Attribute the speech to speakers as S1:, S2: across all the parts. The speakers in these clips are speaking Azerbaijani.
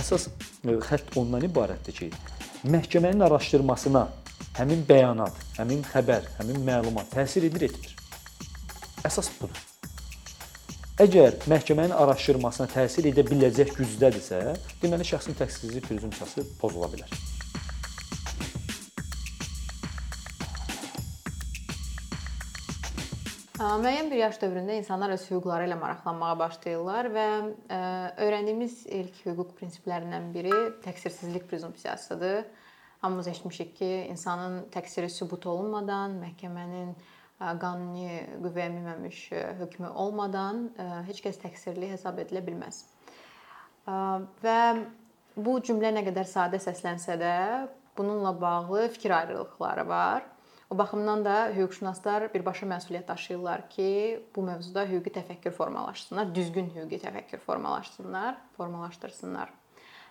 S1: əsas xətt ondan ibarətdir ki, məhkəmənin araşdırmasına həmin bəyanat, həmin xəbər, həmin məlumat təsir edir, etmir. Əsas budur. Əgər məhkəmənin araşdırmasına təsir edə biləcək gücdədirsə, deməli şəxsin təqsirsizlik prezumpsiyası pozula bilər.
S2: Müəyyən bir yaş dövründə insanlar öz hüquqları ilə maraqlanmağa başlayırlar və öyrəndiyimiz ilk hüquq prinsiplərindən biri təqsirsizlik prezumpsiyasıdır. Hamımız eşitmişik ki, insanın təqsiri sübut olunmadan, məhkəmənin qanuni qüvvəyə minməmiş hökmü olmadan heç kəs təqsirli hesab edilə bilməz. Və bu cümlə nə qədər sadə səslənsə də, bununla bağlı fikir ayrılıqları var. O baxımdan da hüquqşünaslar birbaşa məsuliyyət daşıyırlar ki, bu mövzuda hüquqi təfəkkür formalaşsınlar, düzgün hüquqi təfəkkür formalaşsınlar, formalaşdırsınlar.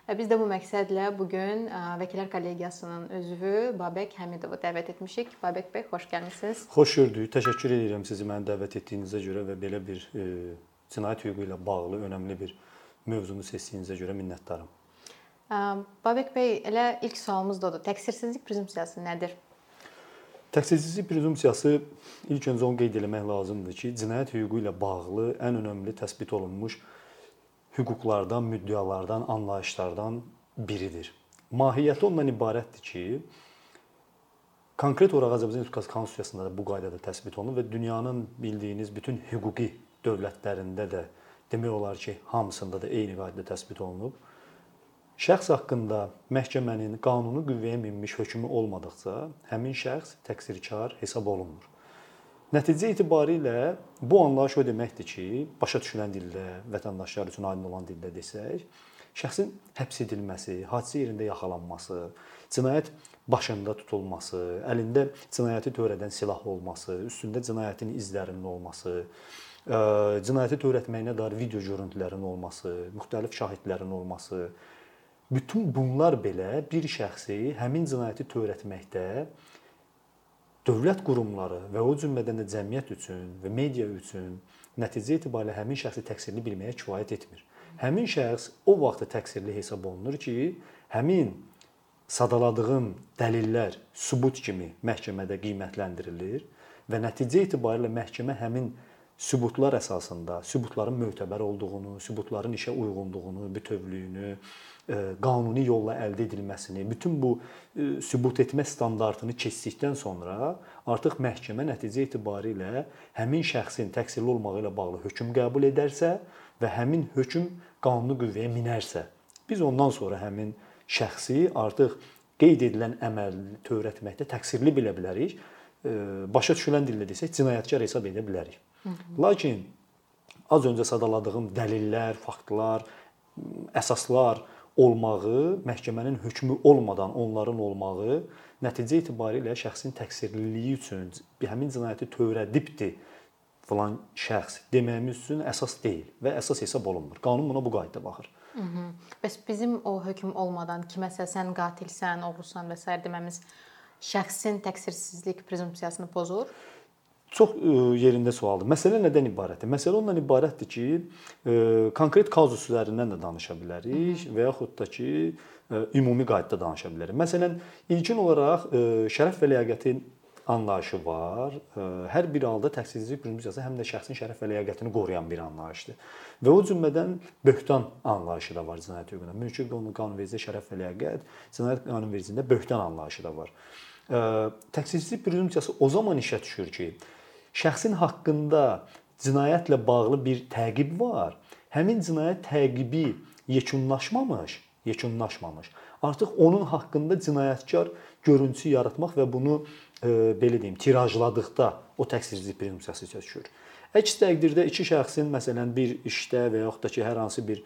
S2: Və biz də bu məqsədlə bu gün Vəkillər Kollegiyasının üzvü Babək Həmidovu dəvət etmişik. Babək bəy, xoş gəlmisiniz.
S1: Xoş gördük. Təşəkkür edirəm sizi məni dəvət etdiyinizə görə və belə bir e, cinayət hüququ ilə bağlı önəmli bir mövzunu seçdiyinizə görə minnətdaram.
S2: Babək bəy, elə ilk sualımız da odur. Təqsirsizlik prezumpsiyası nədir?
S1: Təqsirsizlik prezumpsiyası ilk öncə onu qeyd etmək lazımdır ki, cinayət hüququ ilə bağlı ən önəmli təsbit olunmuş hüquqlardan, müddəalardan, anlayışlardan biridir. Mahiyyəti ondan ibarətdir ki, konkret olaraq Azərbaycan Respublikası Konstitusiyasında da bu qaydada təsbit olunub və dünyanın bildiyiniz bütün hüquqi dövlətlərində də demək olar ki, hamısında da eyni qaydada təsbit olunub Şəxs haqqında məhkəmənin qanuni qüvvəyə minmiş hökmü olmadıqca həmin şəxs təqsirkar hesab olunmur. Nəticə etibarilə bu anlayış o deməkdir ki, başa düşülən dildə, vətəndaşlar üçün aydın olan dildə desək, şəxsin həbs edilməsi, hadisə yerində yaxalanması, cinayət başında tutulması, əlində cinayəti törədən silah olması, üstündə cinayətin izlərinin olması, cinayəti törətməyinə dair video görüntülərinin olması, müxtəlif şahidlərin olması, Bütün bunlar belə bir şəxsi həmin cinayəti törətməkdə dövlət qurumları və o cümlədən də cəmiyyət üçün və media üçün nəticə etibarilə həmin şəxsi təqsirli bilməyə kifayət etmir. Həmin şəxs o vaxt təqsirli hesab olunur ki, həmin sadaladığım dəlillər sübut kimi məhkəmədə qiymətləndirilir və nəticə etibarilə məhkəmə həmin sübutlar əsasında sübutların mötəbər olduğunu, sübutların işə uyğunluğunu, bütövlüyünü, qanuni yolla əldə edilməsini, bütün bu e, sübut etmə standartını keçdikdən sonra artıq məhkəmə nəticə etibarilə həmin şəxsin təqsirli olmağı ilə bağlı hökm qəbul edərsə və həmin hökm qanuni qüvvəyə minərsə, biz ondan sonra həmin şəxsi artıq qeyd edilən əməl törətməkdə təqsirli bilə bilərik. E, başa düşülən dillə desək, cinayətkar hesab edə bilərik. Lakin az öncə sadaladığım dəlillər, faktlar, əsaslar olmağı, məhkəmənin hökmü olmadan onların olmağı nəticə etibarilə şəxsin təqsirliliyi üçün həmin cinayəti törədibdi filan şəxs deməyimiz üçün əsas deyil və əsas hesab olunmur. Qanun buna bu qaydada baxır.
S2: Mhm. Bəs bizim o hökm olmadan kiməsə sən qatilsən, oğrusan və s. deməmiz şəxsin təqsirsizlik prezumpsiyasını pozur?
S1: Çox e, yerində sualdır. Məsələ nədən ibarətdir? Məsələ ondan ibarətdir ki, e, konkret kazus üzərindən də danışa bilərik və yaxud da ki, e, ümumi qaydada danışa bilərik. Məsələn, ilkin olaraq şərəf və ləyaqətin anlayışı var. Hər bir halda təqsirsizlik prezumpsiyası həm də şəxsin şərəf və ləyaqətini qoruyan bir anlayışdır. Və o cümlədən böhtan anlayışı da var cinayət hüququnda. Mülki qanunvericiliyə şərəf və ləyaqət, cinayət qanunvericiliyində böhtan anlayışı da var. Təqsirsizlik prezumpsiyası o zaman işə düşür ki, şəxsin haqqında cinayətlə bağlı bir təqib var. Həmin cinayət təqibi yekunlaşmamış, yekunlaşmamış. Artıq onun haqqında cinayətkar görüntüsü yaratmaq və bunu e, belə deyim, tirajladıqda o təqsirsizlik prezumpsiyası düşür. Əks təqdirdə iki şəxsin məsələn bir işdə və yaxud da ki, hər hansı bir e,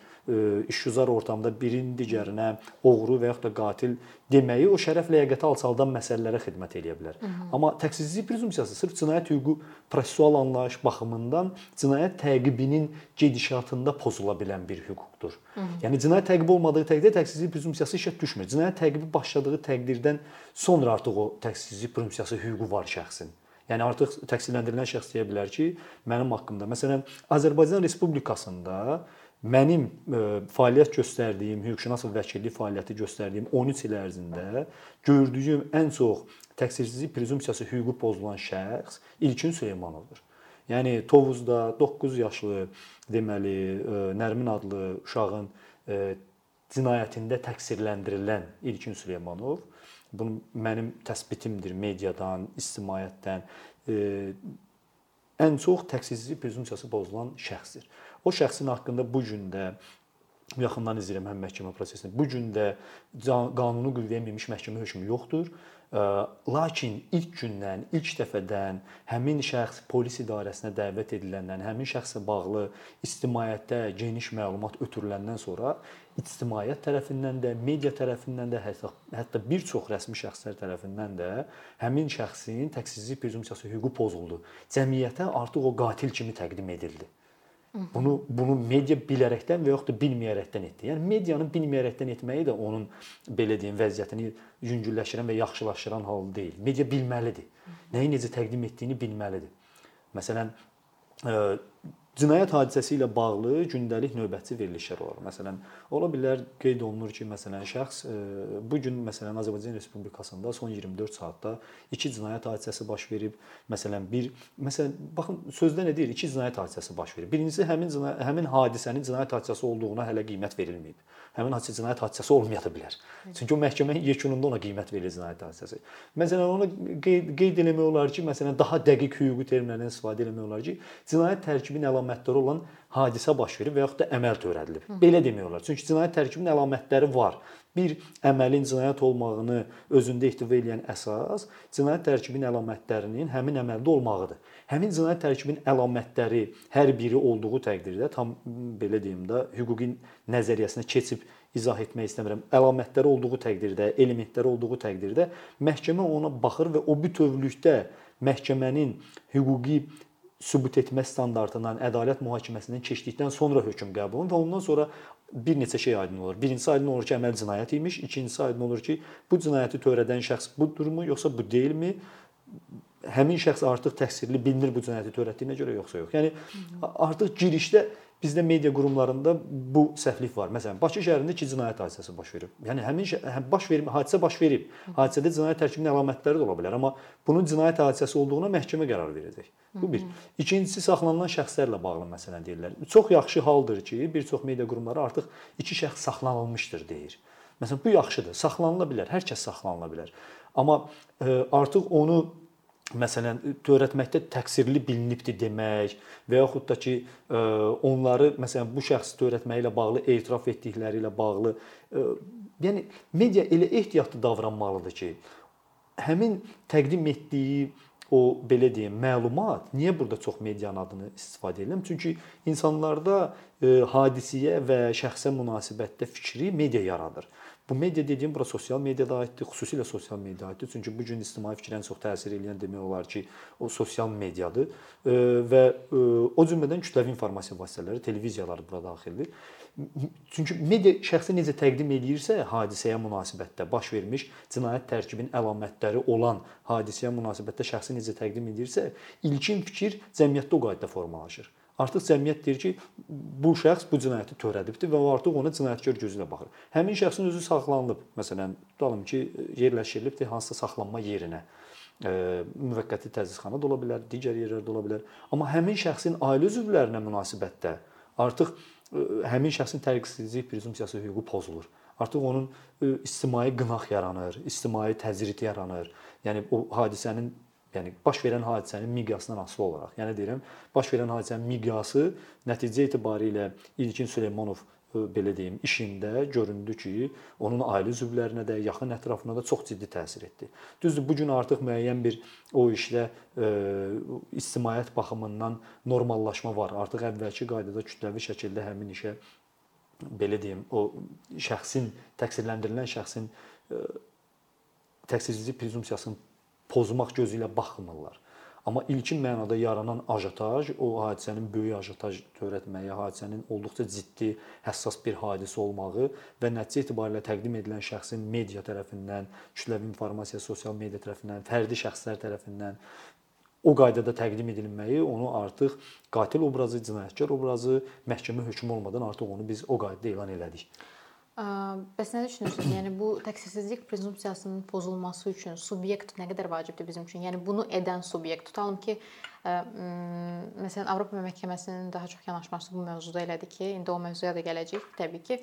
S1: işgüzar ortamda birinin digərinə oğru və yaxud da qatil deməyi o şərəf ləyaqəti alçaldan məsələlərə xidmət eləyə bilər. Hı -hı. Amma təqsirsizlik prezumpsiyası sırf cinayət hüququ prosessual anlayış baxımından cinayət təqibinin gedişatında pozula bilən bir hüquqdur. Hı -hı. Yəni cinayət təqibi olmadığı təqdirdə təqsirsizlik prezumpsiyası işə düşmür. Cinayət təqibi başladığı təqdirdən sonra artıq o təqsirsizlik prezumpsiyası hüququ var şəxsin. Yəni artıq təqsirləndirilən şəxs deyə bilər ki, mənim haqqımda məsələn Azərbaycan Respublikasında mənim ə, fəaliyyət göstərdiyim, hüquqşünas vəkillik fəaliyyəti göstərdiyim 13 il ərzində gördüyüm ən çox təqsirsizlik prezumpsiyası hüququ pozulan şəxs İlkin Süleymanovdur. Yəni Tovuzda 9 yaşlı deməli Nərmin adlı uşağın cinayətində təqsirləndirilən İlkin Süleymanov bunu mənim təsbitimdir mediadan, ictimaiyyətdən ən çox təqsirsizlik prezumpsiyası pozulan şəxsdir. O şəxsin haqqında bu gün də yaxından izləyirəm həm məhkəmə prosesini. Bu gün də qanuni qüvvəyə minmiş məhkəmə hökmü yoxdur. Lakin ilk gündən, ilk dəfədən həmin şəxs polis idarəsinə dəvət ediləndən, həmin şəxslə bağlı ictimaiyyətdə geniş məlumat ötürüləndən sonra ictimaiyyət tərəfindən də, media tərəfindən də, hətta hətta bir çox rəsmi şəxslər tərəfindən də həmin şəxsin təqsizlik prezumpsiyası hüququ pozuldu. Cəmiyyətə artıq o qatil kimi təqdim edildi. Bunu bunu media bilərəkdən və da bilməyərəkdən etdi. Yəni medianın bilməyərəkdən etməyi də onun belə deyim vəziyyətini yüngülləşdirən və yaxşılaşdıran hal deyil. Media bilməlidir. Nəyi necə təqdim etdiyini bilməlidir. Məsələn, cinayət hadisəsi ilə bağlı gündəlik növbətçi verilişlər olar. Məsələn, ola bilər qeyd olunur ki, məsələn, şəxs e, bu gün məsələn Azərbaycan Respublikasında son 24 saatda 2 cinayət hadisəsi baş verib. Məsələn, bir məsələn, baxın sözdə nə deyir? 2 cinayət hadisəsi baş verib. Birincisi həmin cinayət, həmin hadisənin cinayət hadisəsi olduğuna hələ qiymət verilməyib. Həmin hadisə cinayət hadisəsi olmaya da bilər. Çünki o məhkəmənin yekununda ona qiymət verilir cinayət hadisəsi. Məsələn, onu qeyd, qeyd eləmək olar ki, məsələn, daha dəqiq hüquqi terminlərdən istifadə etmək olar ki, cinayət tərkibinin əlamətləri olan hadisə baş verib və yaxud da əməl törədilib. Belə demək olar. Çünki cinayət tərkibinin əlamətləri var. Bir əməlin cinayət olmağını özündə ehtiva edən əsas cinayət tərkibinin əlamətlərinin həmin əməldə olmağıdır. Həmin cinayət tərkibinin əlamətləri hər biri olduğu təqdirdə tam belə deyim də hüquqi nəzəriyyəsinə keçib izah etmək istəmirəm. Əlamətləri olduğu təqdirdə, elementləri olduğu təqdirdə məhkəmə ona baxır və o bütövlükdə məhkəmənin hüquqi sübut etmə standartından, ədalət mühakiməsindən keçdikdən sonra hökm qəbul olunur və ondan sonra bir neçə şey aydın olur. Birincisi aydın olur ki, əməl cinayət imiş, ikincisi aydın olur ki, bu cinayəti törədən şəxs budurmu, yoxsa bu deyilmi? Həmin şəxs artıq təqsirli bilinir bu cinayəti törətdiyinə görə yoxsa yox. Yəni artıq girişdə Bizdə media qurumlarında bu səhvlik var. Məsələn, Bakı şəhərində 2 cinayət hadisəsi baş verib. Yəni həmin həm baş verib, hadisə baş verib. Hadisədə cinayət tərkibinin əlamətləri də ola bilər, amma bunun cinayət hadisəsi olduğuna məhkəmə qərar verəcək. Bu bir. İkincisi saxlanılan şəxslərlə bağlı məsələ deyirlər. Çox yaxşı haldır ki, bir çox media qurumları artıq iki şəxs saxlanılmışdır deyir. Məsələn, bu yaxşıdır. Saxlanıla bilər, hər kəs saxlanıla bilər. Amma e, artıq onu məsələn törətməkdə təqsirli bilinibdi demək və yaxud da ki onları məsələn bu şəxs törətməyi ilə bağlı etiraf etdikləri ilə bağlı yəni media elə ehtiyatlı davranmalıdır ki, həmin təqdim etdiyi o belə deyim, məlumat niyə burada çox medianın adını istifadə edirəm? Çünki insanlarda hadisəyə və şəxsə münasibətdə fikri media yaradır. Bu media dediyim bura sosial mediada aiddir, xüsusilə sosial mediaya aiddir. Çünki bu gün ictimai fikrə çox təsir edən demək olar ki, o sosial mediadır və o cümlədən kütləvi informasiya vasitələri, televiziyalar bura daxildir. Çünki media şəxsi necə təqdim eləyirsə, hadisəyə münasibətdə baş vermiş cinayət tərkibinin əlamətləri olan hadisəyə münasibətdə şəxsi necə təqdim edirsə, ilkin fikir cəmiyyətdə o qaydada formalaşır. Artıq cəmiyyət deyir ki, bu şəxs bu cinayəti törədibdir və o artıq ona cinayətkar gözü ilə baxır. Həmin şəxsin özü saxlanılıb. Məsələn, tutalım ki, yerləşdirilibdir hansısa saxlanma yerinə. Müvəqqəti tədqiqatxana da ola bilər, digər yerlərdə ola bilər. Amma həmin şəxsin ailə üzvlərinə münasibətdə artıq həmin şəxsin təqsirsizlik prezumpsiyası hüququ pozulur. Artıq onun ictimai qınaq yaranır, ictimai təcrid yaranır. Yəni o hadisənin Yəni baş verən hadisənin miqyasından asılı olaraq. Yəni deyirəm, baş verən hadisənin miqyası nəticə etibarilə İlkin Süleymanov e, belə deyim, işində göründü ki, onun ailə üzvlərinə də, yaxın ətrafına da çox ciddi təsir etdi. Düzdür, bu gün artıq müəyyən bir o işlə e, ictimaiyyət baxımından normallaşma var. Artıq əvvəlki qaydada kütləvi şəkildə həmin işə belə deyim, o şəxsin təqsirləndirilən şəxsin e, təqsirsizlik prezumpsiyasının pozmaq gözü ilə baxmırlar. Amma ilkin mənada yaranan ajotaj, o hadisənin böyük ajotaj törətməyi, hadisənin olduqca ciddi, həssas bir hadisə olmağı və nəticə etibarilə təqdim edilən şəxsin media tərəfindən, kütləvi informasiya, sosial media tərəfindən, fərdi şəxslər tərəfindən o qaydada təqdim edilməyi onu artıq qatil obrazı, cinayətkar obrazı məhkəmə hökmü olmadan artıq onu biz o qaydada elan elədik.
S2: Bəs nə düşünürsüz? Yəni bu təqsirsizlik prezumpsiyasının pozulması üçün subyekt nə qədər vacibdir bizim üçün? Yəni bunu edən subyekt tutalım ki, məsələn Avropa məhkəməsinin daha çox yanaşması bu mövzuda elədir ki, indi o mövzuya da gələcəyik təbii ki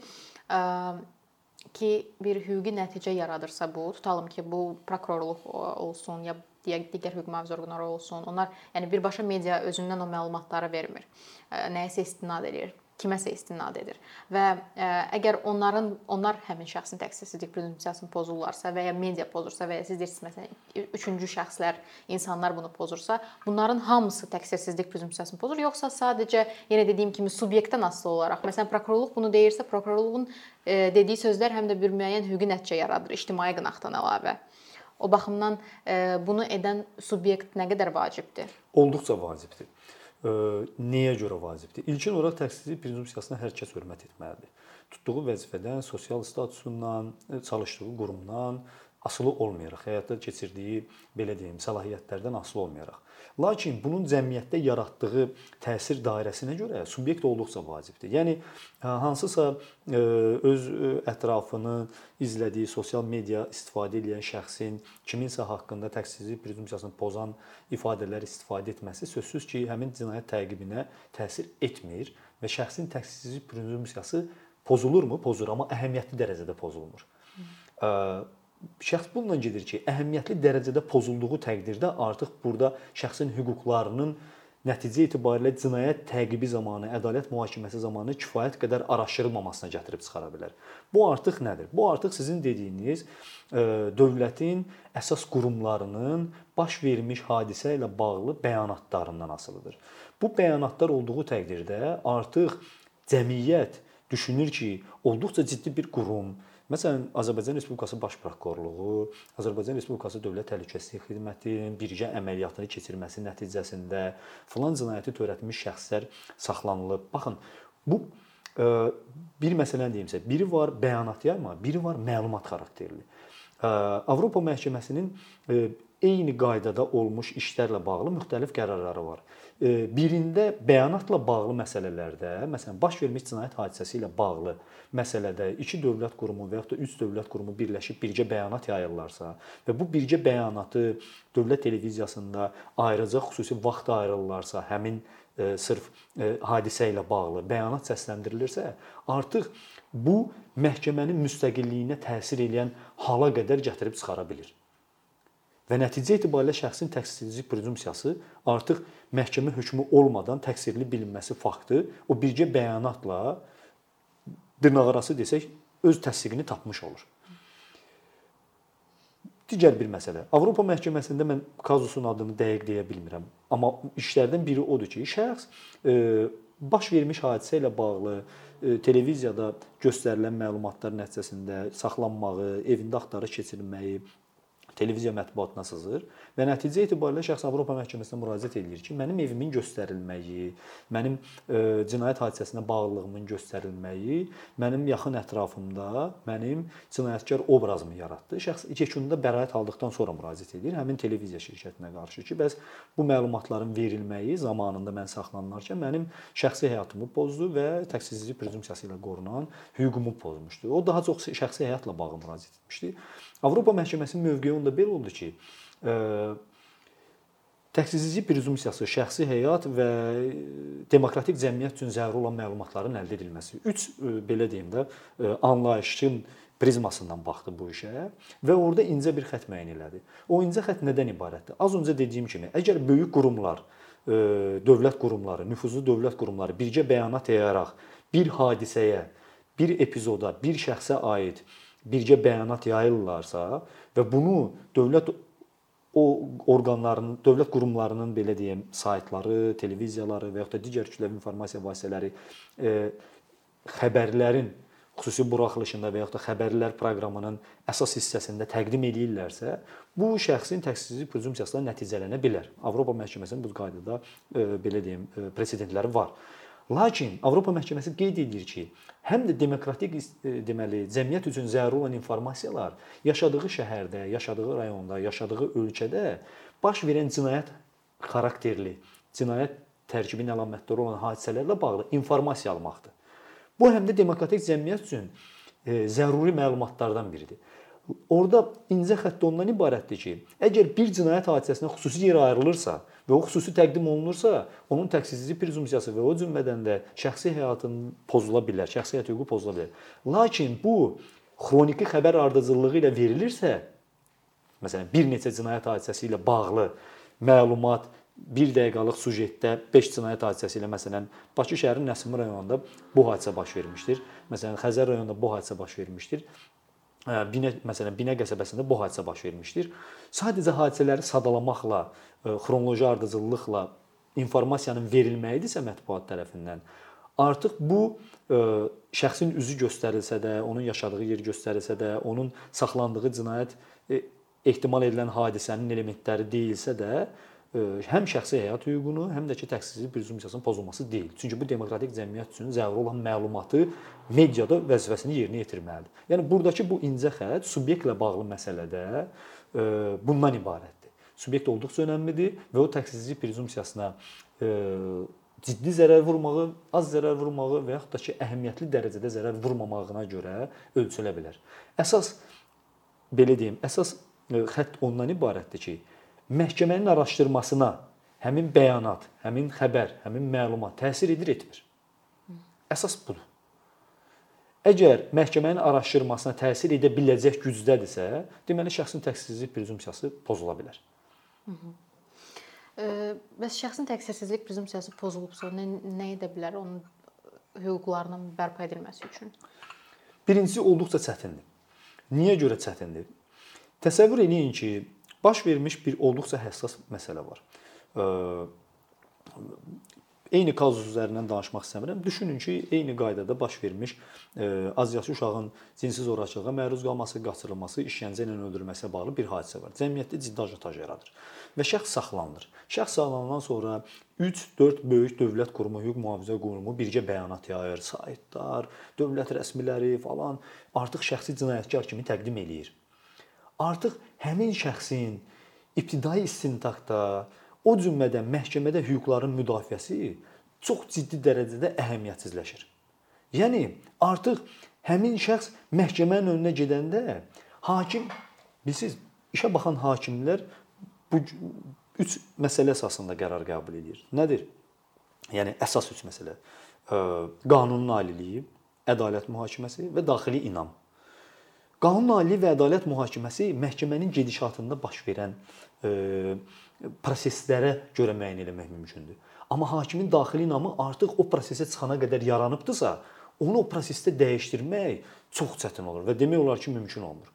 S2: ki bir hüquqi nəticə yaradırsa bu, tutalım ki, bu prokurorluq olsun ya digər hüquq mühafizə orqanları olsun. Onlar yəni birbaşa media özündən o məlumatları vermir. Nəyisə istinad edir kiməsə istinad edir. Və e, əgər onların onlar həmin şəxsin təqsirsizlik prezumpsiyasını pozurlarsa və ya media pozursa və ya siz deyirsiniz məsələn üçüncü şəxslər, insanlar bunu pozursa, bunların hamısı təqsirsizlik prezumpsiyasını pozur, yoxsa sadəcə yenə dediyim kimi subyektdən asılı olaraq, məsələn prokurorluq bunu deyirsə, prokurorluğun e, dediyi sözlər həm də bir müəyyən hüquqi nəticə yaradır, ictimai qınaqdan əlavə. O baxımdan e, bunu edən subyekt nə qədər vacibdir?
S1: Olduqca vacibdir nəyə görə vacibdir? İlkin olaraq təqsirsizlik prezumpsiyasına hər kəs hörmət etməlidir. Tutduğu vəzifədən, sosial statusundan, çalışdığı qurumdan asılı olmayaraq, həyata keçirdiyi belə deyim, səlahiyyətlərdən asılı olmayaraq. Lakin bunun cəmiyyətdə yaratdığı təsir dairəsinə görə subyekt olduqca vacibdir. Yəni hansısa öz ətrafını izlədiyi sosial media istifadə edən şəxsin kiminsə haqqında təqsirsizlik prezumpsiyasını pozan ifadələr istifadə etməsi sözsüz ki, həmin cinayət təqibinə təsir etmir və şəxsin təqsirsizlik prezumpsiyası pozulurmu? Pozur, amma əhəmiyyətli dərəcədə pozulmur. Hmm şəxs bununla gedir ki, əhəmiyyətli dərəcədə pozulduğu təqdirdə artıq burada şəxsin hüquqlarının nəticə itibarilə cinayət təqibi zamanı, ədalət mühakiməsi zamanı kifayət qədər araşdırılmamasına gətirib çıxara bilər. Bu artıq nədir? Bu artıq sizin dediyiniz e, dövlətin əsas qurumlarının baş vermiş hadisə ilə bağlı bəyanatlarından asılıdır. Bu bəyanatlar olduğu təqdirdə artıq cəmiyyət düşünür ki, olduqca ciddi bir qurum, Məsələn, Azərbaycan Respublikası Baş Prokurorluğu, Azərbaycan Respublikası Dövlət Təhlükəsizlik Xidmətinin birgə əməliyyatını keçirməsi nəticəsində filan cinayəti törətmiş şəxslər saxlanılıb. Baxın, bu e, bir məsələni deyimsə, biri var bəyanat yayma, biri var məlumat xarakterli. E, Avropa məhkəməsinin e, eyni qaydada olmuş işlərlə bağlı müxtəlif qərarları var birində bəyanatla bağlı məsələlərdə, məsələn, baş vermiş cinayət hadisəsi ilə bağlı məsələdə iki dövlət qurumu və yaxud da üç dövlət qurumu birləşib birgə bəyanat yayırlarsa və bu birgə bəyanatı dövlət televiziyasında ayrıca xüsusi vaxt ayrılırlarsa, həmin e, sırf e, hadisə ilə bağlı bəyanat səsləndirilirsə, artıq bu məhkəmənin müstəqilliyinə təsir edən hala qədər gətirib çıxara bilər. Və nəticə etibarilə şəxsin təqsirsizlik prezumpsiyası artıq məhkəmə hökmü olmadan təqsirli bilinməsi faktı o birgə bəyanatla dırnaqarası desək öz təsdiqini tapmış olur. Digər bir məsələ. Avropa məhkəməsində mən kazusun adını dəqiq deyə bilmirəm, amma işlərdən biri odur ki, şəxs e, baş vermiş hadisə ilə bağlı e, televiziyada göstərilən məlumatlar nəticəsində saxlanmağı, evində axtarış keçirilməyi, televiziya mətbuatına sızır və nəticə etibarilə şəxs Avropa məhkəməsinə müraciət edir ki, mənim evimin göstərilməyi, mənim e, cinayət hadisəsinə bağlılığımın göstərilməyi mənim yaxın ətrafımda mənim cinayətkar obrazımı yaratdı. Şəxs yekunda bəraət aldıqdan sonra müraciət edir həmin televiziya şirkətinə qarşı ki, bəs bu məlumatların verilməyi zamanında mən saxlanılarkən mənim şəxsi həyatımı pozdu və təqsirsizlik prezumpsiyası ilə qorunan hüququmu pozmuşdu. O daha çox şəxsi həyatla bağlı müraciət etmişdi. Avropa məhkəməsinin mövqeyi onda belə oldu ki, e, təqsirsizlik prezumpsiyası, şəxsi həyat və demokratik cəmiyyət üçün zəruri olan məlumatların əldə edilməsi. 3 e, belə deyim də, e, anlayışın prizmasından baxdı bu işə və orada incə bir xətt müəyyən elədi. O incə xətt nədən ibarətdir? Az öncə dediyim kimi, əgər böyük qurumlar, dövlət qurumları, nüfuzlu dövlət qurumları birgə bəyanat yayaraq bir hadisəyə, bir epizoda, bir şəxsə aid birgə bəyanat yayırlarsa və bunu dövlət o orqanların, dövlət qurumlarının belə deyim, saytları, televiziyaları və yaxud da digər kütləvi informasiya vasitələri e, xəbərlərin xüsusi buraxılışında və yaxud da xəbərlər proqramının əsas hissəsində təqdim eləyirlərsə, bu şəxsin təqsirsizlik prezumpsiyasına nəticələnə bilər. Avropa məhkəməsinin bu qaydada e, belə deyim, e, presidentləri var. Lakin Avropa məhkəməsi qeyd edir ki, həm də demokratik e, deməli cəmiyyət üçün zəruri olan informasiyalar yaşadığı şəhərdə, yaşadığı rayonda, yaşadığı ölkədə baş verən cinayət xarakterli cinayət tərkibinin əlamətləri olan hadisələrlə bağlı informasiya almaqdır. Bu həm də demokratik cəmiyyət üçün e, zəruri məlumatlardan biridir. Orda incə xətt ondan ibarətdir ki, əgər bir cinayət hadisəsinə xüsusi yer ayrılırsa və o xüsusi təqdim olunursa, onun təqsirsizlik prezumpsiyası və o cümlədən də şəxsi həyatın pozula bilər, şəxsi həyat hüququ pozula bilər. Lakin bu xroniki xəbər ardıcıllığı ilə verilirsə, məsələn, bir neçə cinayət hadisəsi ilə bağlı məlumat 1 dəqiqəlik sujetdə 5 cinayət hadisəsi ilə məsələn Bakı şəhərinin Nəsimi rayonunda bu hadisə baş vermişdir. Məsələn, Xəzər rayonunda bu hadisə baş vermişdir. Binə məsələn Binə qəsəbəsində bu hadisə baş vermişdir. Sadəcə hadisələri sadalamaqla, xronoloji ardıcıllıqla informasiyanın verilməyidirsə mətbuat tərəfindən artıq bu şəxsin üzü göstərilsə də, onun yaşadığı yer göstərilsə də, onun saxlandığı cinayət ehtimal edilən hadisənin elementləri deyilsə də, həm şəxsi həyat hüququnu, həm də ki, təqsirsizlik prezumpsiyasının pozulması deyil. Çünki bu demokratik cəmiyyət üçün zəruri olan məlumatı mediada vəzifəsini yerinə yetirməlidir. Yəni burdakı bu incə xətt subyektlə bağlı məsələdə bundan ibarətdir. Subyekt olduqca önəmlidir və o təqsirsizlik prezumpsiyasına ciddi zərər vurmağı, az zərər vurmağı və yaxud da ki, əhəmiyyətli dərəcədə zərər vurmamağına görə ölçülə bilər. Əsas belə deyim, əsas xətt ondan ibarətdir ki, məhkəmənin araşdırmasına həmin bəyanat, həmin xəbər, həmin məlumat təsir edir, etmir. Əsas budur. Əgər məhkəmənin araşdırmasına təsir edə biləcək gücdədirsə, deməli şəxsin təqsirsizlik prezumpsiyası pozula bilər.
S2: Bəs şəxsin təqsirsizlik prezumpsiyası pozulubsa, nə, nə edə bilər onun hüquqlarının bərpa edilməsi üçün?
S1: Birincisi olduqca çətindir. Niyə görə çətindir? Təsəvvür eləyin ki, baş vermiş bir olduqca həssas məsələ var. Eyni kazus üzərindən danışmaq istəmirəm. Düşünün ki, eyni qaydada baş vermiş azyaşlı uşağın cinsi zorakılığa məruz qalması, qaçırılması, işgəncə ilə öldürülməsinə bağlı bir hadisə var. Cəmiyyətdə ciddi ajotaj yaradır və şəxs saxlanılır. Şəxs saxlanandan sonra 3-4 böyük dövlət qurumu, hüquq mühafizə qurumu birgə bəyanat yayır, saytlar, dövlət rəsmiləri falan artıq şəxsi cinayətkar kimi təqdim eləyir artıq həmin şəxsin ibtidai istintaqda, o cümlədən məhkəmədə hüquqların müdafiəsi çox ciddi dərəcədə əhəmiyyətsizləşir. Yəni artıq həmin şəxs məhkəmənin önünə gedəndə hakim bilirsiniz, işə baxan hakimlər bu üç məsələ əsasında qərar qəbul edir. Nədir? Yəni əsas üç məsələ. Qanunun aliliyi, ədalət mühakiməsi və daxili inam. Qanun Ali və Ədalət mühakiməsi məhkəmənin gedişatında baş verən e, proseslərə görə müəyyən etmək mümkündür. Amma hakimin daxili inamı artıq o prosesə çıxana qədər yaranıbdısa, onu o prosesdə dəyişdirmək çox çətin olur və demək olar ki, mümkün olmur.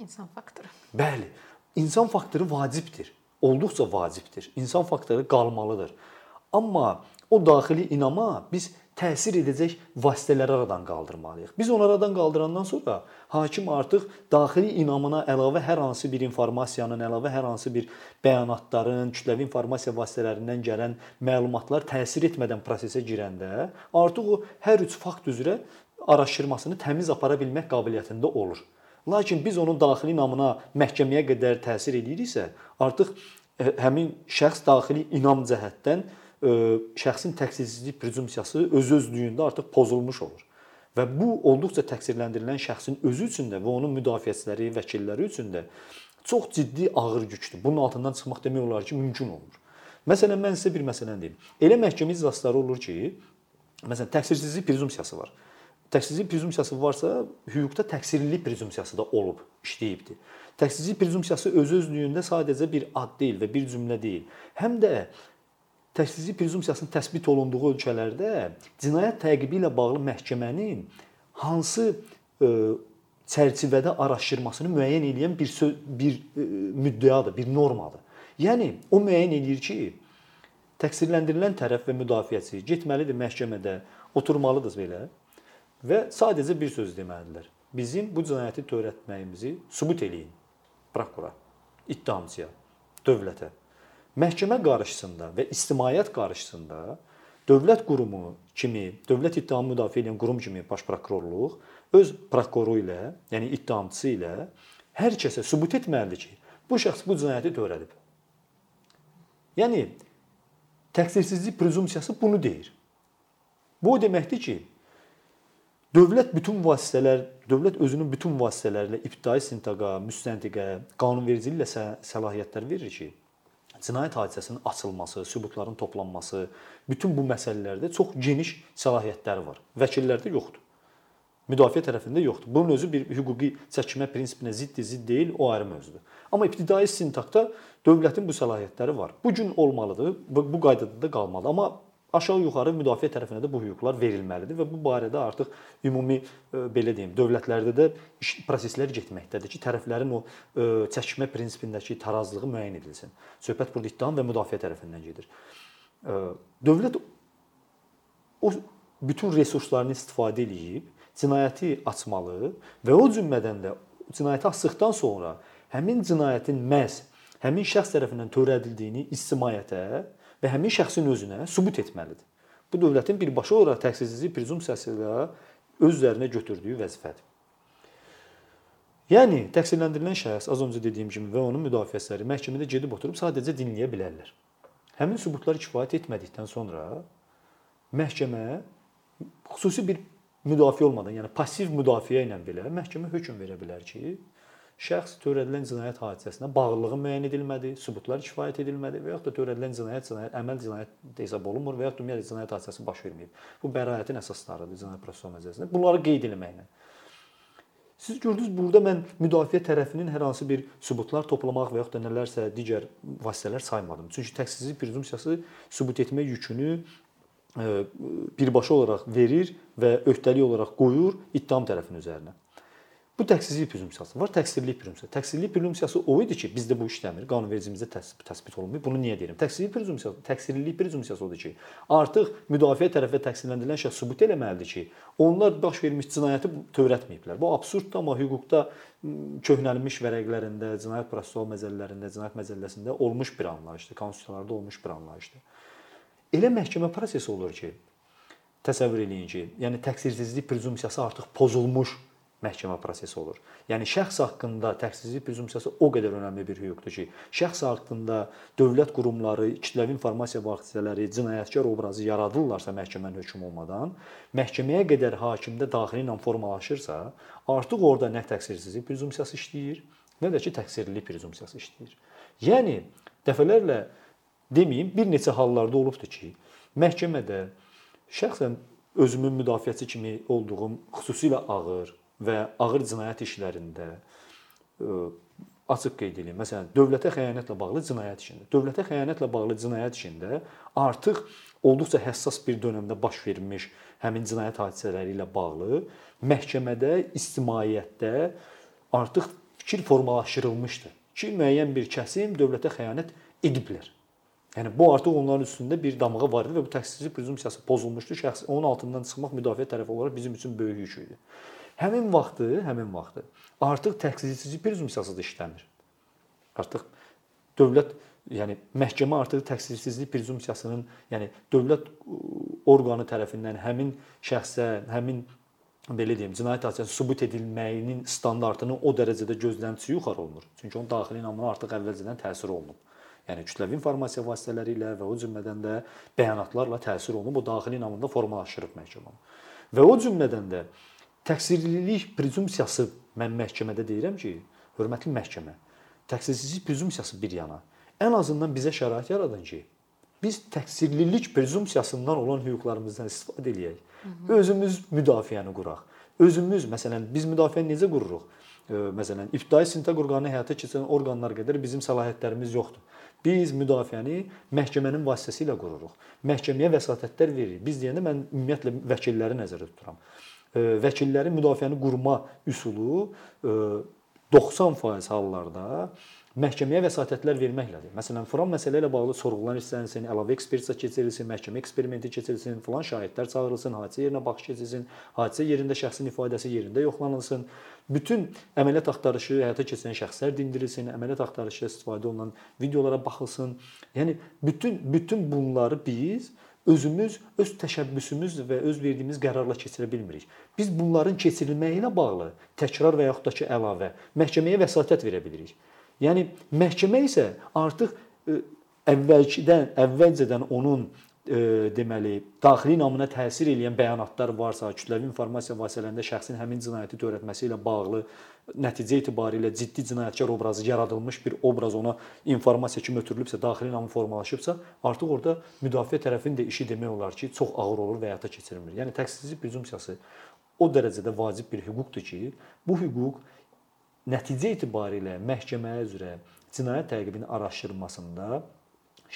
S2: İnsan faktoru.
S1: Bəli, insan faktoru vacibdir. Olduqca vacibdir. İnsan faktoru qalmalıdır. Amma o daxili inama biz təsir edəcək vasitələri aradan qaldırmalıyıq. Biz onu aradan qaldırandan sonra hakim artıq daxili inamına əlavə hər hansı bir informasiyanın, əlavə hər hansı bir bəyanatların, kütləvi informasiya vasitələrindən gələn məlumatlar təsir etmədən prosesə girəndə artıq o hər üç fakt üzrə araşdırmasını təmiz apara bilmək qabiliyyətində olur. Lakin biz onun daxili inamına məhkəməyə qədər təsir ediriksə, artıq e, həmin şəxs daxili inam cəhətdən şəxsin təqsirsizlik prezumpsiyası öz-özlüyündə artıq pozulmuş olur. Və bu olduqca təqsirləndirilən şəxsin özü üçün də və onun müdafiəçiləri, vəkilləri üçün də çox ciddi ağır yükdür. Bunun altından çıxmaq demək olar ki, mümkün olmur. Məsələn, mən sizə bir məsələni deyim. Elə məhkəmə iclasları olur ki, məsələn, təqsirsizlik prezumpsiyası var. Təqsirsizlik prezumpsiyası varsa, hüquqda təqsirlilik prezumpsiyası da olub, işləyibdi. Təqsirsizlik prezumpsiyası öz-özlüyündə sadəcə bir ad deyil və bir cümlə deyil. Həm də təşxisi prezumpsiyasının təsbit olunduğu ölkələrdə cinayət təqibi ilə bağlı məhkəmənin hansı e, çərçivədə araşdırmasını müəyyən edən bir söz, bir e, müddəadır, bir normadır. Yəni o müəyyən eləyir ki, təqsirləndirilən tərəf və müdafiəçi getməlidir məhkəmədə, oturmalıdır belə və sadəcə bir söz deməlidirlər. Bizim bu cinayəti törətməyimizi sübut eləyin prokurora, ittihamçıya, dövlətə. Məhkəmə qarşısında və ictimaiyyət qarşısında dövlət qurumu kimi, dövlət ittihamı müdafiə edən qurum kimi baş prokurorluq öz prokuroru ilə, yəni ittihamçısı ilə hər kəsə sübut etməlidir ki, bu şəxs bu cinayəti törədib. Yəni təqsirsizlik prezumpsiyası bunu deyir. Bu o deməkdir ki, dövlət bütün vasitələr, dövlət özünün bütün vasitələrlə ibtidai istintaqa, müstəntiqə, qanunvericiliklə səlahiyyətlər verir ki, cinayət hadisəsinin açılması, sübutların toplanması, bütün bu məsələlərdə çox geniş səlahiyyətləri var. Vəkillərdə yoxdur. Müdafiə tərəfində yoxdur. Bunun özü bir hüquqi çəkmə prinsipinə ziddir, zidd deyil, o ayrı mövzudur. Amma ibtidai istintaqda dövlətin bu səlahiyyətləri var. Bu gün olmalıdır, bu, qaydada da qalmalıdır. Amma aşağı-yuxarı müdafiə tərəfinə də bu hüquqlar verilməlidir və bu barədə artıq ümumi e, belə deyim, dövlətlərdə də proseslər getməkdədir ki, tərəflərin o e, çəkmə prinsipindəki tarazlığı müəyyən edilsin. Söhbət burada ittiham və müdafiə tərəfindən gedir. E, dövlət o bütün resurslarını istifadə edib cinayəti açmalı və o cümlədən də cinayəti açdıqdan sonra həmin cinayətin məhz həmin şəxs tərəfindən törədildiyini ictimaiyyətə və həmin şəxsin özünə sübut etməlidir. Bu dövlətin birbaşa olaraq təqsirsizlik prezumpsiyası ilə öz üzərinə götürdüyü vəzifədir. Yəni təqsirləndirilən şəxs az öncə dediyim kimi və onun müdafiəçiləri məhkəmədə gedib oturub sadəcə dinləyə bilərlər. Həmin sübutlar kifayət etmədikdən sonra məhkəmə xüsusi bir müdafiə olmadan, yəni passiv müdafiə ilə belə məhkəmə hökm verə bilər ki, şəxs törədilən cinayət hadisəsinə bağlılığı müəyyən edilmədi, sübutlar kifayət edilmədi və yaxud da törədilən cinayət cinayət əməl cinayət hesab olunmur və yaxud ümumiyyətlə cinayət hadisəsi baş verməyib. Bu bəraətin əsaslarıdır cinayət prosessual məcəlləsində. Bunları qeyd etməklə. Siz gördünüz burada mən müdafiə tərəfinin hər hansı bir sübutlar toplamaq və yaxud da nələrsə digər vasitələr saymadım. Çünki təqsirsizlik prezumpsiyası sübut etmə yükünü e, birbaşa olaraq verir və öhdəlik olaraq qoyur ittiham tərəfinin üzərinə. Bu təqsirlik prezumpsiyası var, təqsirlik prezumpsiyası. Təqsirlik prezumpsiyası o idi ki, bizdə bu işləmir, qanunvericimizdə təsbit, təsbit olunmur. Bunu niyə deyirəm? Təqsirlik prezumpsiyası, təqsirlilik prezumpsiyası odur ki, artıq müdafiə tərəfi təqsirləndirilən şəxs sübut eləməlidir ki, onlar baş vermiş cinayəti törətməyiblər. Bu absurddur, amma hüquqda köhnəlmiş vərəqlərində, cinayət prosessual məcəllələrində, cinayət məcəlləsində olmuş bir anlayışdır, konstitusiyalarda olmuş bir anlayışdır. Elə məhkəmə prosesi olur ki, təsəvvür eləyin ki, yəni təqsirsizlik prezumpsiyası artıq pozulmuş məhkəmə prosesi olur. Yəni şəxs haqqında təqsirsizlik prezumpsiyası o qədər önəmli bir hüquqdur ki, şəxs haqqında dövlət qurumları, kütləvi informasiya vasitələri cinayətkar obrazı yaradırlarsa məhkəmənin hökmü olmadan, məhkəməyə qədər hakimdə daxili ilə formalaşırsa, artıq orada nə təqsirsizlik prezumpsiyası işləyir, nə də ki təqsirlilik prezumpsiyası işləyir. Yəni dəfələrlə deməyim, bir neçə hallarda olubdur ki, məhkəmədə şəxsən özümün müdafiəçi kimi olduğum xüsusilə ağır və ağır cinayət işlərində e, açıq qeyd edeyim. Məsələn, dövlətə xəyanətlə bağlı cinayət işində. Dövlətə xəyanətlə bağlı cinayət işində artıq olduqca həssas bir dövrdə baş vermiş həmin cinayət hadisələri ilə bağlı məhkəmədə, ictimaiyyətdə artıq fikir formalaşdırılmışdı ki, müəyyən bir kəsim dövlətə xəyanət ediblər. Yəni bu artıq onların üstündə bir damğa var idi və bu təqsirsizlik prezumpsiyası pozulmuşdu. Şəxs onun altından çıxmaq müdafiə tərəfi olaraq bizim üçün böyük yük idi. Həmin vaxtı, həmin vaxtı artıq təqsirsizlik prezumpsiyası da işləmir. Artıq dövlət yəni məhkəmə artıq təqsirsizlik prezumpsiyasının, yəni dövlət orqanı tərəfindən həmin şəxsə, həmin belə deyim, cinayət hadisəsi sübut edilməyinin standartının o dərəcədə gözləntisi yuxarı olunur. Çünki onun daxili inamına artıq əvvəlcədən təsir olunub. Yəni kütləvi informasiya vasitələri ilə və o cümlədən də bəyanatlarla təsir olunub, o daxili inamında formalaşdırıb məhkəmə. Və o cümlədən də Təqsirlilik prezumpsiyası mən məhkəmədə deyirəm ki, hörmətli məhkəmə, təqsirsizlik prezumpsiyası bir yana, ən azından bizə şərait yaradın ki, biz təqsirlilik prezumpsiyasından olan hüquqlarımızdan istifadə eləyək. Özümüz müdafiəni quraq. Özümüz, məsələn, biz müdafiəni necə qururuq? Məsələn, ibtidai istintaq orqanı həyata keçirən orqanlar qədər bizim səlahiyyətlərimiz yoxdur. Biz müdafiəni məhkəmənin vasitəsilə qururuq. Məhkəməyə vəsatətlər veririk. Biz deyəndə mən ümumiyyətlə vəkilləri nəzərdə tuturam vəkillərin müdafiəni qurma üsulu 90% hallarda məhkəməyə vəsatətlər verməklədir. Məsələn, filan məsələ ilə bağlı sorğular istənilsin, əlavə ekspertiza keçirilsin, məhkəmə eksperimenti keçirilsin, filan şahidlər çağırılsın, hadisə yerinə baxış keçirilsin, hadisə yerində şəxsin ifadəsi yerində yoxlanılsın. Bütün əməliyyat axtarışı həyata keçirilən şəxslər dindirilsin, əməliyyat axtarışı istifadə olunan videolara baxılsın. Yəni bütün bütün bunları biz özümüz öz təşəbbüsümüz və öz verdiyimiz qərarla keçirə bilmirik. Biz bunların keçirilməyi ilə bağlı təkrar və yaxud da ki, əlavə məhkəməyə vəsatət verə bilirik. Yəni məhkəmə isə artıq e, əvvəlkidən, əvvəlcədən onun deməli, daxili namına təsir edən bəyanatlar varsa, kütləvi informasiya vasitələrində şəxsin həmin cinayəti törətməsi ilə bağlı nəticə etibarilə ciddi cinayətkar obrazı yaradılmış bir obraz ona informasiya kimi ötürülübsə, daxili namı formalaşıbsa, artıq orada müdafiə tərəfinin də işi demək olar ki, çox ağır olur və həyata keçirilmir. Yəni təqsirsizlik prezumpsiyası o dərəcədə vacib bir hüquqdur ki, bu hüquq nəticə etibarilə məhkəməyə üzrə cinayət təqibinin araşdırılmasında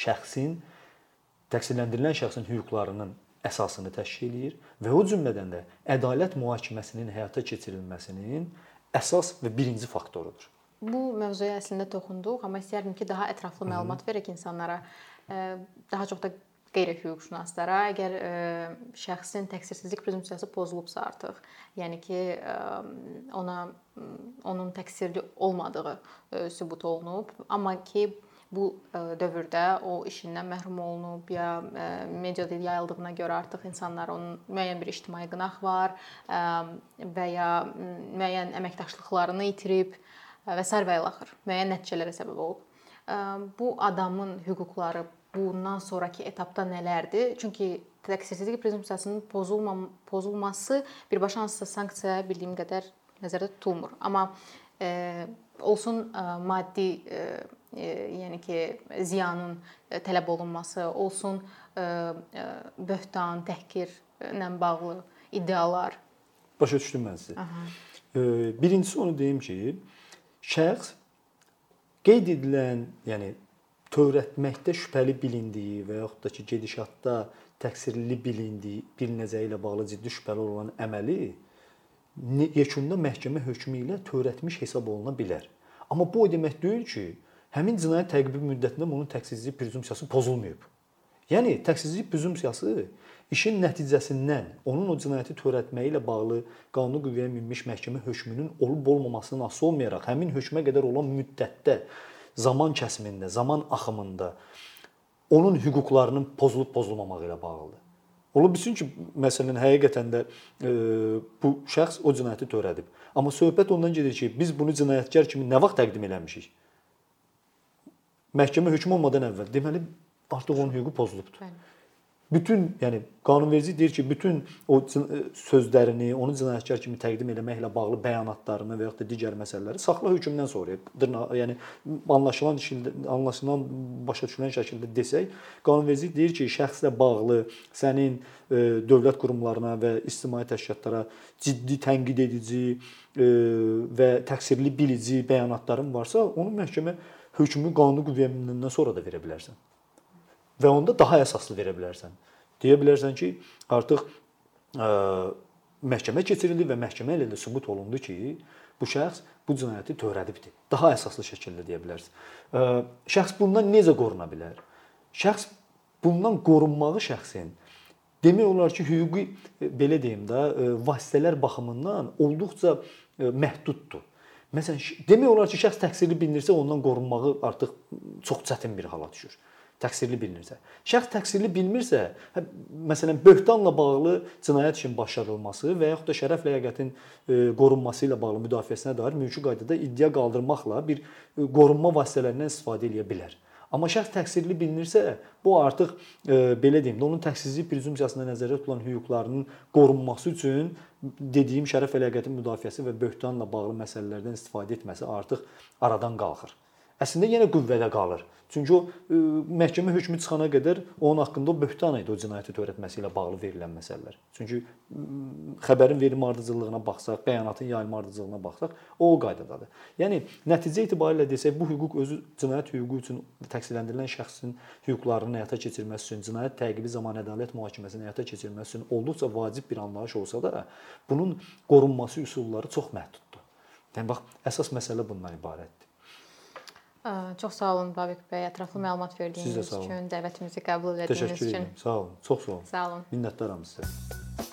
S1: şəxsin təqsirləndirilən şəxsin hüquqlarının əsasını təşkil edir və o cümlədən də ədalət mühakiməsinin həyata keçirilməsinin əsas və birinci faktorudur.
S2: Bu mövzuya əslində toxunduq, amma istərdim ki, daha ətraflı məlumat verək insanlara, daha çox da qeyri-hüquqşünaslara, əgər şəxsin təqsirsizlik prezumpsiyası pozulubsa artıq, yəni ki, ona onun təqsirli olmadığı sübut olunub, amma ki bu dövrdə o işindən məhrum olunub ya mediada yayıldığına görə artıq insanlar onun müəyyən bir ictimai qınaq var və ya müəyyən əməkdaşlıqlarını itirib və sair və ilaxır müəyyən nəticələrə səbəb olub. Bu adamın hüquqları bundan sonrakı etapda nələrdir? Çünki təqsirsizlik prezumpsiyasının pozulmam pozulması birbaşa hansısa sanksiya bildiyim qədər nəzərdə tutulmur. Amma e, olsun e, maddi e, e, yəni ki, ziyanın tələb olunması, olsun e, e, böhtan, təhqirlə bağlı iddialar.
S1: Başa düşdüm mən sizi. Aha. Birincisi onu deyim ki, şəxs qeyd edilən, yəni törətməkdə şübhəli bilindiyi və yaxud da ki, gedişatda təqsirli bilindiyi bir nəzəri ilə bağlı ciddi şübhəli olan əməli yekunda məhkəmə hökmü ilə törətmiş hesab oluna bilər. Amma bu o demək deyil ki, həmin cinayət təqibi müddətində onun təqsirsizlik prezumpsiyası pozulmayıb. Yəni təqsirsizlik prezumpsiyası işin nəticəsindən onun o cinayəti törətməyi ilə bağlı qanuni qüvvəyə minmiş məhkəmə hökmünün olub-olmamasından asılı olmayaraq həmin hökmə qədər olan müddətdə zaman kəsimində, zaman axımında onun hüquqlarının pozulub-pozulmamağı ilə bağlıdır. Ola bilsin ki, məsələn, həqiqətən də e, bu şəxs o cinayəti törədib. Amma söhbət ondan gedir ki, biz bunu cinayətkar kimi nə vaxt təqdim eləmişik? Məhkəmə hökm olmadan əvvəl. Deməli, artıq onun hüququ pozulubdur. Bəli bütün, yəni qanunverici deyir ki, bütün o e, sözlərini, onu cinayətkar kimi təqdim etməklə bağlı bəyanatlarını və ya da digər məsələləri saxla hökmdən sonra, yəni anlaşılan anlaşılan başa düşülən şəkildə desək, qanunverici deyir ki, şəxslə bağlı sənin e, dövlət qurumlarına və ictimai təşkilatlara ciddi tənqid edici e, və təqsirli bilici bəyanatların varsa, onu məhkəmə hökmü qanuni qüvvəyə minəndən sonra da verə bilərsən və onda daha əsaslı verə bilərsən. Deyə bilərsən ki, artıq ə, məhkəmə keçirildi və məhkəmə ilə də sübut olundu ki, bu şəxs bu cinayəti törədibdi. Daha əsaslı şəkildə deyə bilərsən. Şəxs bundan necə qoruna bilər? Şəxs bundan qorunmağı şəxsin demək olar ki, hüquqi belə deyim də, vasitələr baxımından olduqca məhduddur. Məsələn, demək olar ki, şəxs təqsirli bilinirsə, ondan qorunmağı artıq çox çətin bir hala düşür təqsirli bilinirsə. Şəxs təqsirli bilmirsə, hə, məsələn, böhtanla bağlı cinayət işinin başladılması və yaxud da şərəf ləyaqətin e, qorunması ilə bağlı müdafiəsinə dair mülki qaydada iddia qaldırmaqla bir e, qorunma vasitələrindən istifadə edə bilər. Amma şəxs təqsirli bilinirsə, bu artıq e, belə deyim, onun təqsirsizlik prezumpsiyasında nəzərdə tutulan hüquqlarının qorunması üçün dediyim şərəf ləyaqətin müdafiəsi və böhtanla bağlı məsələlərdən istifadə etməsi artıq aradan qalxır əslində yenə qüvvədə qalır. Çünki o ə, məhkəmə hökmü çıxana qədər onun haqqında böhtan idi o cinayəti törətməsi ilə bağlı verilən məsələlər. Çünki ə, xəbərin verilmə ardıcıllığına baxsaq, bəyanatın yayılma ardıcıllığına baxsaq, o o qaydadadır. Yəni nəticə etibarilə desək, bu hüquq özü cinayət hüququ üçün təqsirləndirilən şəxsin hüquqlarının həyata keçirilməsi üçün, cinayət təqibi zamanı ədalət mühakiməsinin həyata keçirilməsi üçün olduqca vacib bir anlayış olsa da, bunun qorunması üsulları çox məhduddur. Yəni bax, əsas məsələ bundan ibarətdir.
S2: Çox sağ olun Babik bəy, ətraflı məlumat verdiyiniz üçün, dəvətimizi qəbul etdiyiniz üçün.
S1: Təşəkkür edirəm. Sağ olun. Çox sağ olun.
S2: Sağ olun.
S1: Minnətdaram sizə.